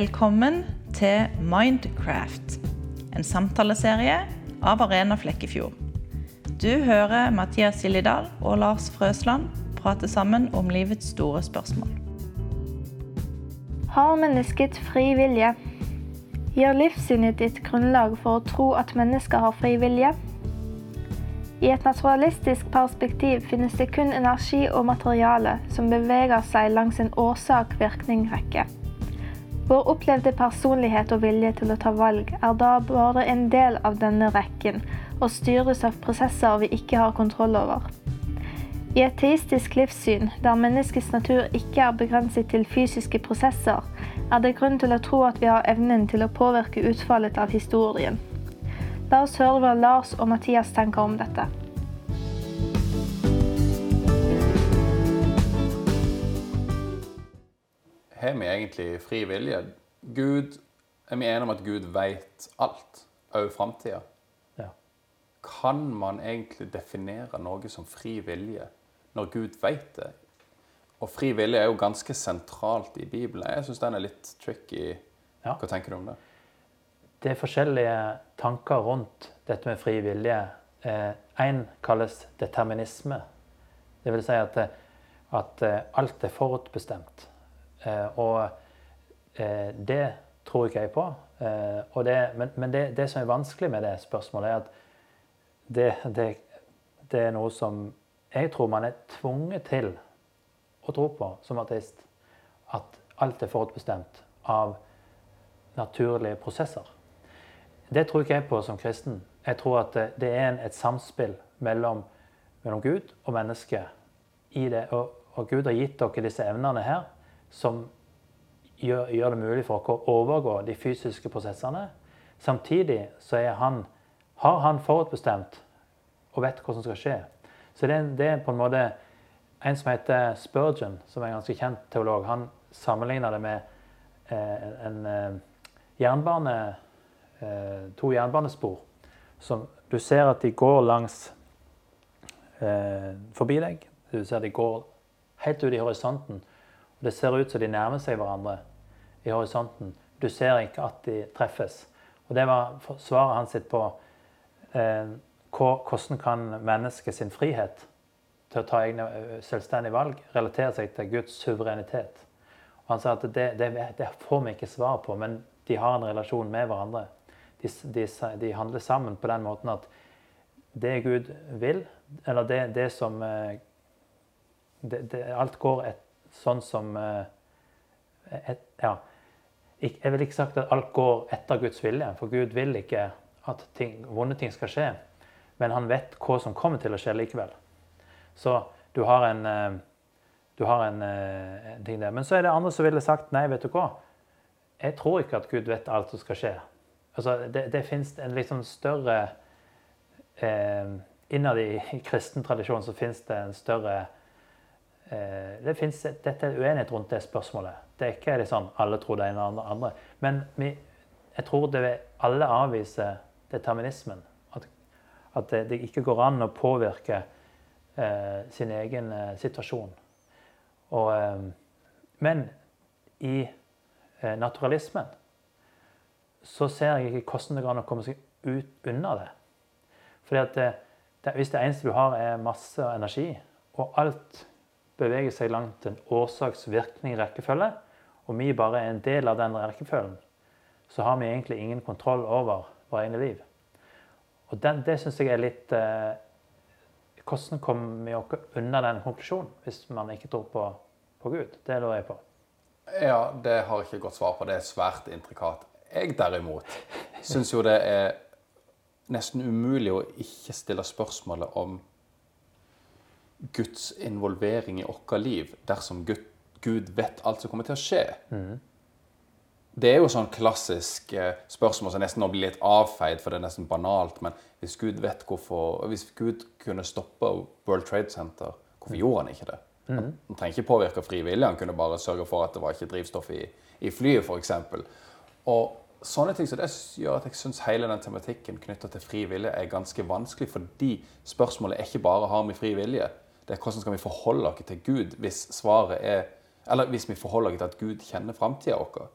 Velkommen til Mindcraft, en samtaleserie av Arena Flekkefjord. Du hører Mathias Gillidal og Lars Frøsland prate sammen om livets store spørsmål. Har mennesket fri vilje? Gir livssynet ditt grunnlag for å tro at mennesker har fri vilje? I et naturalistisk perspektiv finnes det kun energi og materiale som beveger seg langs en årsak-virkning-rekke. Vår opplevde personlighet og vilje til å ta valg er da bare en del av denne rekken og styres av prosesser vi ikke har kontroll over. I et teistisk livssyn, der menneskets natur ikke er begrenset til fysiske prosesser, er det grunn til å tro at vi har evnen til å påvirke utfallet av historien. La oss høre hva Lars og Mathias tenker om dette. Har vi egentlig fri vilje? Gud, Er vi enige om at Gud vet alt, òg framtida? Ja. Kan man egentlig definere noe som fri vilje når Gud vet det? Og fri vilje er jo ganske sentralt i Bibelen. Jeg syns den er litt tricky. Ja. Hva tenker du om det? Det er forskjellige tanker rundt dette med fri vilje. Én kalles determinisme. Det vil si at, eh, at eh, alt er forutbestemt. Eh, og eh, det tror ikke jeg på. Eh, det, men men det, det som er vanskelig med det spørsmålet, er at det, det, det er noe som jeg tror man er tvunget til å tro på som ateist. At alt er forutbestemt av naturlige prosesser. Det tror ikke jeg på som kristen. Jeg tror at det, er et samspill mellom, mellom Gud og mennesket. Og, og Gud har gitt dere disse evnene her som gjør, gjør det mulig for dere å overgå de fysiske prosessene. Samtidig så han, har han forutbestemt og vet hva som skal skje. Så det, det er på en måte en som heter Spurgeon, som er en ganske kjent teolog. Han sammenligner det med eh, en eh, jernbane, eh, to jernbanespor. Som du ser at de går langs eh, forbi deg. Du ser at de går helt ut i horisonten. Det ser ut som de nærmer seg hverandre i horisonten. Du ser ikke at de treffes. Og det var svaret hans sitt på eh, hvordan kan mennesket sin frihet til å ta egne selvstendige valg relatere seg til Guds suverenitet. Og han sa at det, det, det får vi ikke svar på, men de har en relasjon med hverandre. De, de, de handler sammen på den måten at det Gud vil, eller det, det som eh, det, Alt går et, sånn som eh, et, Ja. Jeg vil ikke sagt at alt går etter Guds vilje, for Gud vil ikke at ting, vonde ting skal skje. Men han vet hva som kommer til å skje likevel. Så du har en, eh, du har en, eh, en ting der. Men så er det andre som ville sagt nei, vet du hva. Jeg tror ikke at Gud vet alt som skal skje. Altså, det, det fins en litt sånn større eh, Innad i, kristen tradisjon så fins det en større det finnes, Dette er uenighet rundt det spørsmålet. Det er ikke sånn alle tror det ene eller andre. Men vi, jeg tror det vil alle avviser determinismen. At, at det, det ikke går an å påvirke eh, sin egen eh, situasjon. Og, eh, men i eh, naturalismen så ser jeg ikke hvordan det går an å komme seg ut unna det. Fordi at det, Hvis det eneste du har, er masse energi, og alt beveger seg langt en årsaks-virkning-rekkefølge, og vi bare er en del av den rekkefølgen, så har vi egentlig ingen kontroll over våre egne liv. Og den, det syns jeg er litt eh, Hvordan kommer vi oss unna den konklusjonen hvis man ikke tror på, på Gud? Det lurer jeg på. Ja, det har jeg ikke godt svar på. Det er svært intrikat. Jeg derimot syns jo det er nesten umulig å ikke stille spørsmålet om Guds involvering i vårt liv dersom Gud, Gud vet alt som kommer til å skje. Det er jo sånn klassisk eh, spørsmål som nesten nå blir litt avfeid, for det er nesten banalt. Men hvis Gud vet hvorfor Hvis Gud kunne stoppe World Trade Center, hvorfor gjorde han ikke det? Han, han trenger ikke påvirke frivillig, han kunne bare sørge for at det var ikke drivstoff i, i flyet, f.eks. Og sånne ting så det gjør at jeg syns hele den tematikken knytta til fri vilje er ganske vanskelig, fordi spørsmålet er ikke bare har vi fri vilje, det er hvordan skal vi forholde oss til Gud hvis svaret er Eller hvis vi forholder oss til at Gud kjenner framtida vår.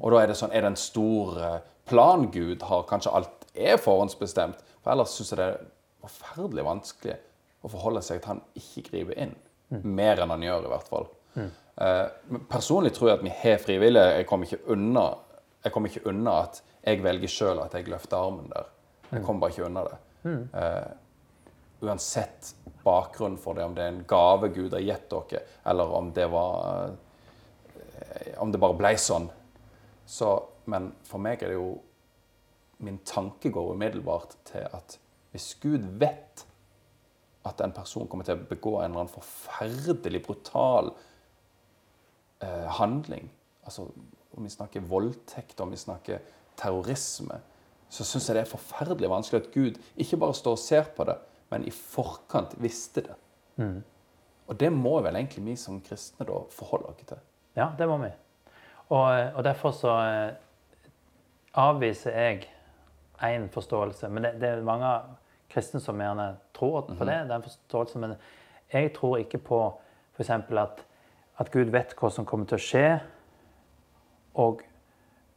Og da er det sånn Er det en stor eh, plan Gud har? Kanskje alt er forhåndsbestemt? For ellers syns jeg det er forferdelig vanskelig å forholde seg til at han ikke griper inn. Mer enn han gjør, i hvert fall. Eh, personlig tror jeg at vi har frivillige. Jeg kommer ikke unna, jeg kommer ikke unna at jeg velger sjøl at jeg løfter armen der. Jeg kommer bare ikke unna det. Eh, uansett bakgrunn for det, om det er en gave Gud har gitt dere, eller om det var eh, Om det bare ble sånn. Så, men for meg er det jo Min tanke går umiddelbart til at hvis Gud vet at en person kommer til å begå en eller annen forferdelig brutal eh, handling altså Om vi snakker voldtekt, om vi snakker terrorisme, så syns jeg det er forferdelig vanskelig at Gud ikke bare står og ser på det, men i forkant visste det. Og det må vel egentlig vi som kristne da forholde oss til. Ja, det må vi. Og, og derfor så eh, avviser jeg én forståelse. Men det, det er mange kristne som gjerne tror på det, den forståelsen. Men jeg tror ikke på f.eks. At, at Gud vet hva som kommer til å skje, og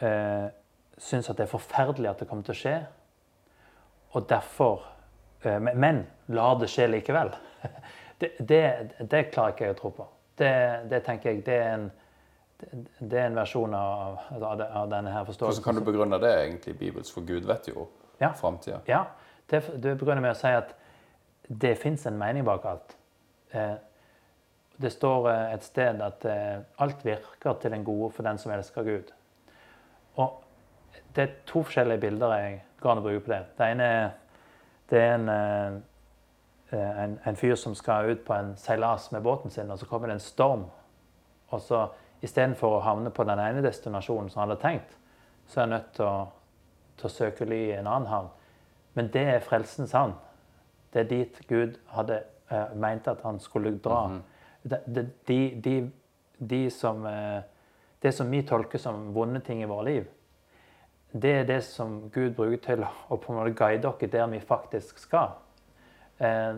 eh, syns at det er forferdelig at det kommer til å skje. Og derfor eh, Men la det skje likevel. Det, det, det klarer ikke jeg å tro på. Det, det tenker jeg det er en, det, er en versjon av, av, denne her forståelsen. Hvordan kan du begrunne det egentlig bibelsk? For Gud vet jo Ja. framtida. Ja, det, det begrunner med å si at det fins en mening bak alt. Eh, det står eh, et sted at eh, alt virker til den gode for den som elsker Gud. Og det er to forskjellige bilder jeg går an å bruke på det. Det ene er, det er en, eh, en, en fyr som skal ut på en seilas med båten sin, og så kommer det en storm. Og så istedenfor å havne på den ene destinasjonen som han hadde tenkt, så er han nødt til å, til å søke ly i en annen havn. Men det er frelsens havn. Det er dit Gud hadde uh, ment at han skulle dra. det, -hmm. de, de, de som, uh, det som vi tolker som vonde ting i våre liv, det er det som Gud bruker til å på en måte guide dere der vi faktisk skal. Eh,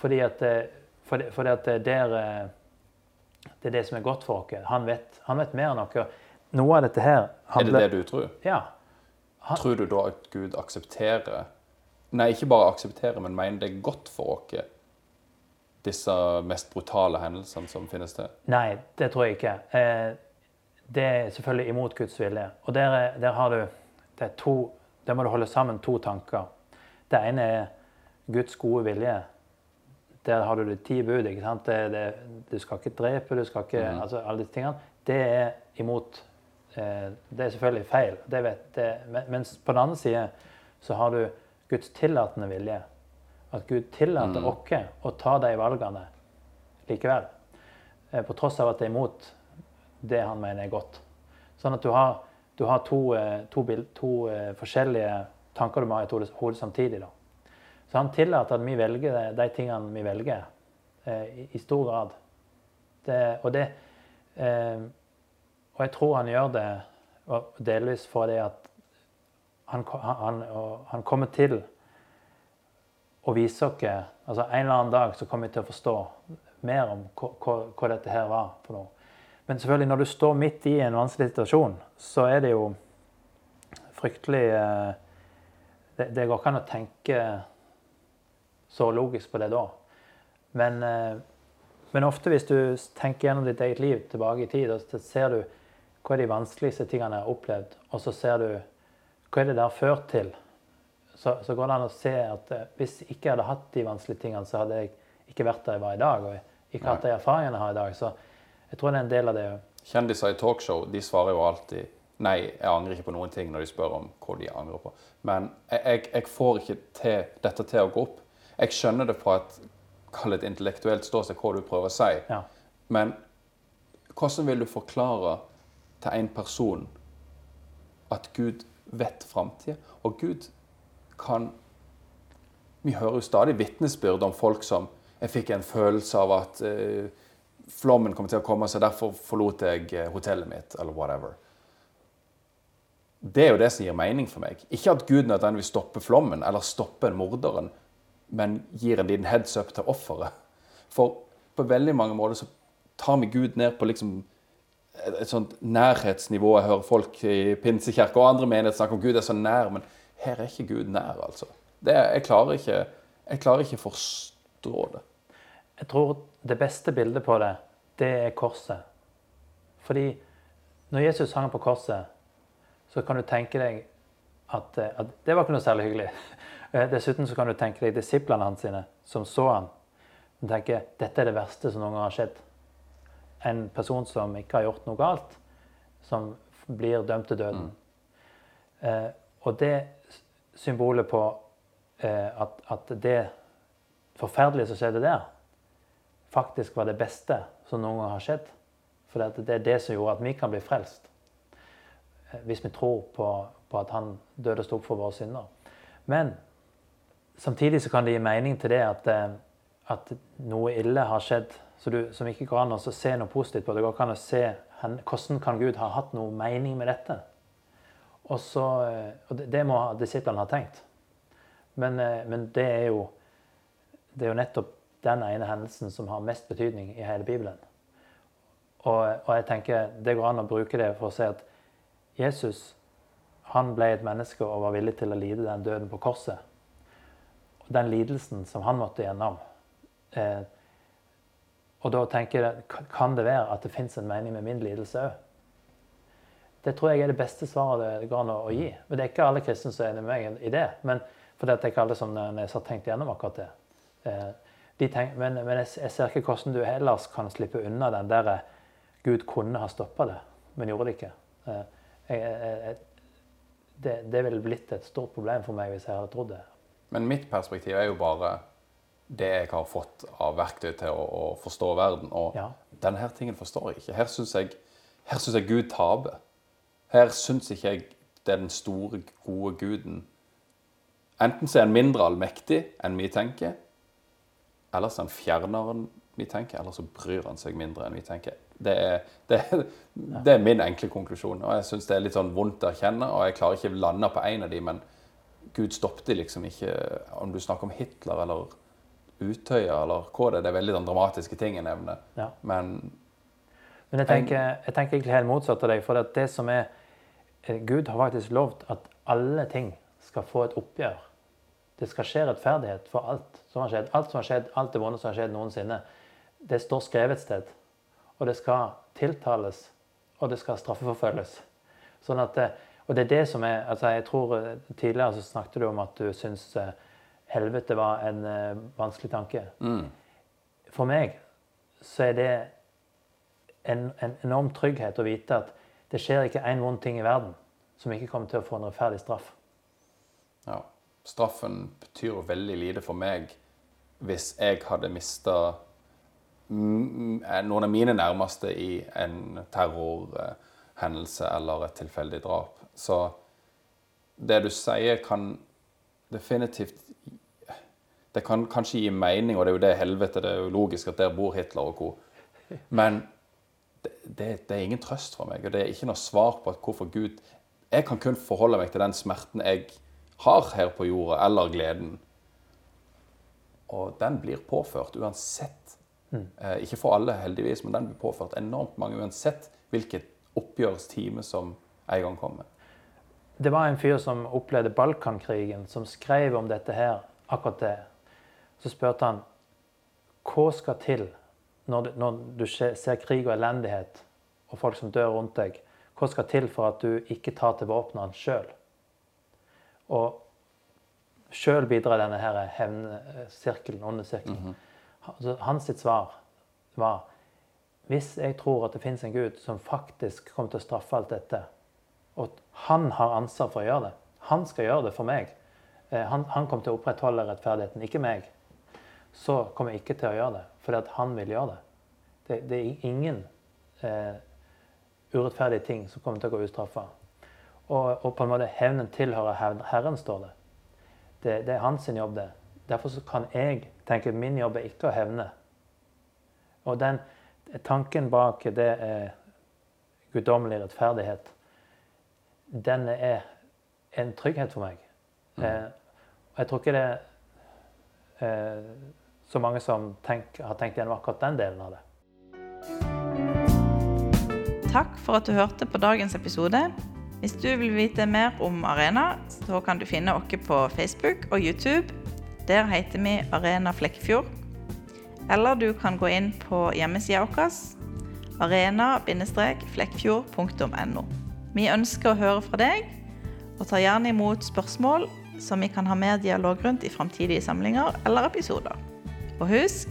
fordi at, eh, fordi, fordi at der, eh, det er det som er godt for oss. Han vet, han vet mer enn dere. Noe av dette her Er det det du tror? Ja. Tror du da at Gud aksepterer Nei, ikke bare aksepterer, men mener det er godt for oss, disse mest brutale hendelsene som finnes til? Nei, det tror jeg ikke. Eh, det er selvfølgelig imot Guds vilje. Og der, er- der har du det er to, Der må du holde sammen to tanker. Det ene er Guds gode vilje. Der har du de ti bud. ikke sant? Det, det, du skal ikke drepe, du skal ikke altså Alle disse tingene. Det er imot eh, Det er selvfølgelig feil. Det vet, det, men, mens på den andre side så har du Guds tillatende vilje. At Gud tillater oss å ta de valgene likevel. Eh, På tross av at det er imot det han mener er godt. Sånn at du har, du har to, eh, to, bil- to eh, forskjellige tanker du må ha i hodet- samtidig. Da. Så han tillater at vi velger de, tingene vi velger, eh, i, stor grad. Det, og, det, og jeg tror han gjør det delvis fordi at han, han, han kommer til å vise oss altså En eller annen dag så kommer vi til å forstå mer om hva, hva, hva dette her var for noe. Men selvfølgelig, når du står midt i en vanskelig situasjon, så er det jo fryktelig eh, det, det går ikke an å tenke så logisk på det da. Men, eh, men ofte hvis du tenker gjennom ditt eget liv tilbake i tid, og så ser du hva er de vanskeligste tingene jeg har opplevd, og så ser du hva er det det har ført til, så, så går det an å se at hvis hvis jeg ikke hadde hatt de vanskelige tingene, så hadde jeg ikke vært der jeg var i dag, og ikke hatt de erfaringene jeg har i dag. Så jeg tror det er en del av det. Kjendiser i talkshow de svarer jo alltid nei, jeg angrer ikke på noen ting når de spør om hva de angrer på. Men jeg, jeg, jeg får ikke til, dette til å gå opp. Jeg skjønner det fra et, et intellektuelt ståsted hva du prøver å si. Ja. Men hvordan vil du forklare til en person at Gud vet framtida? Og Gud kan Vi hører jo stadig vitnesbyrd om folk som Jeg fikk en følelse av at eh, flommen kommer til å komme, så derfor forlot jeg eh, hotellet mitt, eller whatever. Det er jo det som gir mening for meg. Ikke at Gud nødvendigvis stopper flommen eller stopper morderen, men gir en liten heads up til offeret. For på veldig mange måter så tar vi Gud ned på liksom et, sånt nærhetsnivå. Jeg hører folk i pinsekirke og andre menigheter snakke om Gud er så nær, men her er ikke Gud nær, altså. Det, jeg, klarer ikke, ikke forstå det. Jeg tror det beste bildet på det, det er korset. Fordi når Jesus hang på korset, så kan du tenke deg at, at det var ikke noe særlig hyggelig. Dessuten så kan du tenke deg disiplene hans sine, som så han. De tenker dette er det verste som noen gang har skjedd. En person som ikke har gjort noe galt, som blir dømt til døden. Mm. Eh, og det symbolet på eh, at, at, det forferdelige som skjedde der, faktisk var det beste som noen gang har skjedd. For det er det som gjorde at vi kan bli frelst. Eh, hvis vi tror på, på at han døde og sto opp for våre synder. Men samtidig så kan det gi mening til det at, eh, at noe ille har skjedd du, som ikke går an å se noe positivt på. Det går an å se hvordan kan Gud ha hatt noe mening med dette. Og, så, eh, og det, det må disiplene ha tenkt. Men, men det, er jo, det er jo nettopp den ene hendelsen som har mest betydning i hele Bibelen. Og, og, jeg tenker det går an å bruke det for å si at Jesus han ble et menneske og var villig til å lide den døden på korset. Og den lidelsen som han måtte gjennom. Eh, og da tenker jeg, kan det være at det fins en mening med min lidelse òg? Det tror jeg er det beste svaret det går an å gi. Men det er ikke alle kristne som er enig med meg i det. Men for det er ikke alle som har tenkt gjennom akkurat det. Eh, tenker, men, men jeg, jeg, ser ikke hvordan du ellers kan slippe unna den der Gud kunne ha stoppa det, men gjorde det ikke. Eh, jeg, jeg, det, det ville blitt et stort problem for meg hvis jeg hadde trodd det. Men mitt perspektiv er jo bare det jeg har fått av verktøy til å, å forstå verden. Og ja. denne her tingen forstår jeg ikke. Her syns jeg, jeg, Gud taper. Her syns ikke jeg det er den store, gode guden. Enten så er han mindre allmektig enn vi tenker, eller så han fjernere enn vi tenker, eller så bryr han seg mindre enn vi tenker. Det er, det, det er min enkle konklusjon. og Jeg syns det er litt sånn vondt å erkjenne, og jeg klarer ikke å lande på en av de, men Gud stoppet liksom ikke Om du snakker om Hitler eller Utøya eller hva det er, det er veldig den dramatiske ting jeg nevner. Ja. Men, men jeg, tenker, jeg tenker, egentlig helt motsatt av deg. For det som er eh, Gud har faktisk lovt at alle ting skal få et oppgjør. Det skal skje rettferdighet for alt som har skjedd. Alt som har skjedd, alt det vonde som har skjedd noensinne. Det står skrevet et sted og det skal tiltales, og det skal straffeforfølges. Sånn at, det, og det er det som er altså jeg tror eh, Tidligere så snakket du om at du syns eh, helvete var en vanskelig tanke. Mm. For meg så er det en, en, enorm trygghet å vite at det skjer ikke én vond ting i verden som ikke kommer til å få en rettferdig straff. Ja. Straffen betyr veldig lite for meg hvis jeg hadde mista noen av mine nærmeste i en terrorhendelse eller et tilfeldig drap. Så det du sier, kan definitivt Det kan kanskje gi mening, og det er jo det helvete, det er jo logisk at der bor Hitler og co. Men det, det, det, er ingen trøst for meg, og det er ikke noe svar på hvorfor Gud Jeg kan kun forholde meg til den smerten jeg har her på jorda, eller gleden. Og den blir påført uansett Mm. ikke for alle, heldigvis, men den blir påført enormt mange, uansett hvilket oppgjørstime som en gang kommer. Det var en fyr som opplevde Balkankrigen, som skrev om dette her, akkurat det. Så spurte han hva skal til når du, når du ser krig og elendighet og folk som dør rundt deg? Hva skal til for at du ikke tar til våpnene sjøl? Og sjøl bidrar denne hevnsirkelen, åndesirkelen. Mm -hmm. Altså, hans sitt svar var hvis jeg tror at det fins en Gud som faktisk kommer til å straffe alt dette, og at han har ansvar for å gjøre det Han skal gjøre det for meg. Eh, han, han kommer til å opprettholde rettferdigheten, ikke meg. Så kommer jeg ikke til å gjøre det, fordi at han vil gjøre det. Det, det er ingen eh, urettferdige ting som kommer til å gå ustraffa. Og, og, på en måte hevnen tilhører Herren, står det. Det, det er hans jobb, det. Derfor kan jeg tenke at min jobb er ikke å hevne. Og den tanken bak det er guddommelig rettferdighet, den er en trygghet for meg. Mm. Eh, og jeg tror ikke det er eh, så mange som tenk, har tenkt gjennom akkurat den delen av det. Takk for at du hørte på dagens episode. Hvis du vil vite mer om Arena, så kan du finne oss på Facebook og YouTube. Der heter vi Arena Flekkefjord. Eller du kan gå inn på hjemmesida vår arena-flekkfjord.no. Vi ønsker å høre fra deg, og tar gjerne imot spørsmål som vi kan ha mer dialog rundt i framtidige samlinger eller episoder. Og husk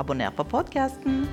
abonner på podkasten.